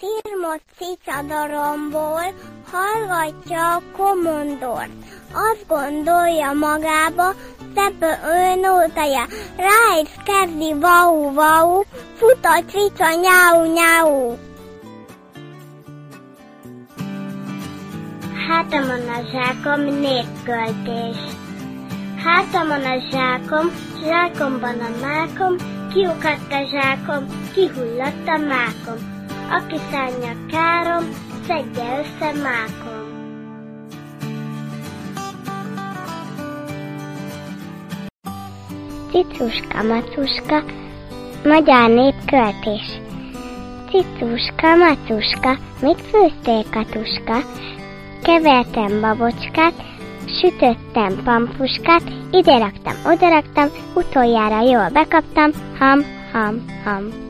Cirmot cicadoromból hallgatja a komondort. Azt gondolja magába, szebb ő nótaja. Rájsz kezdi vau vau, fut a cica nyáu nyáu. Hátamon a zsákom népköltés. Hátamon a zsákom, zsákomban a mákom, kiukadt a zsákom, kihullott a mákom. Aki szánja károm, szedje össze mákom. Cicuska, macuska, magyar népköltés. Cicuska, macuska, mit főztél, katuska? Kevertem babocskát, sütöttem pampuskát, ide raktam, oda raktam, utoljára jól bekaptam, ham, ham, ham.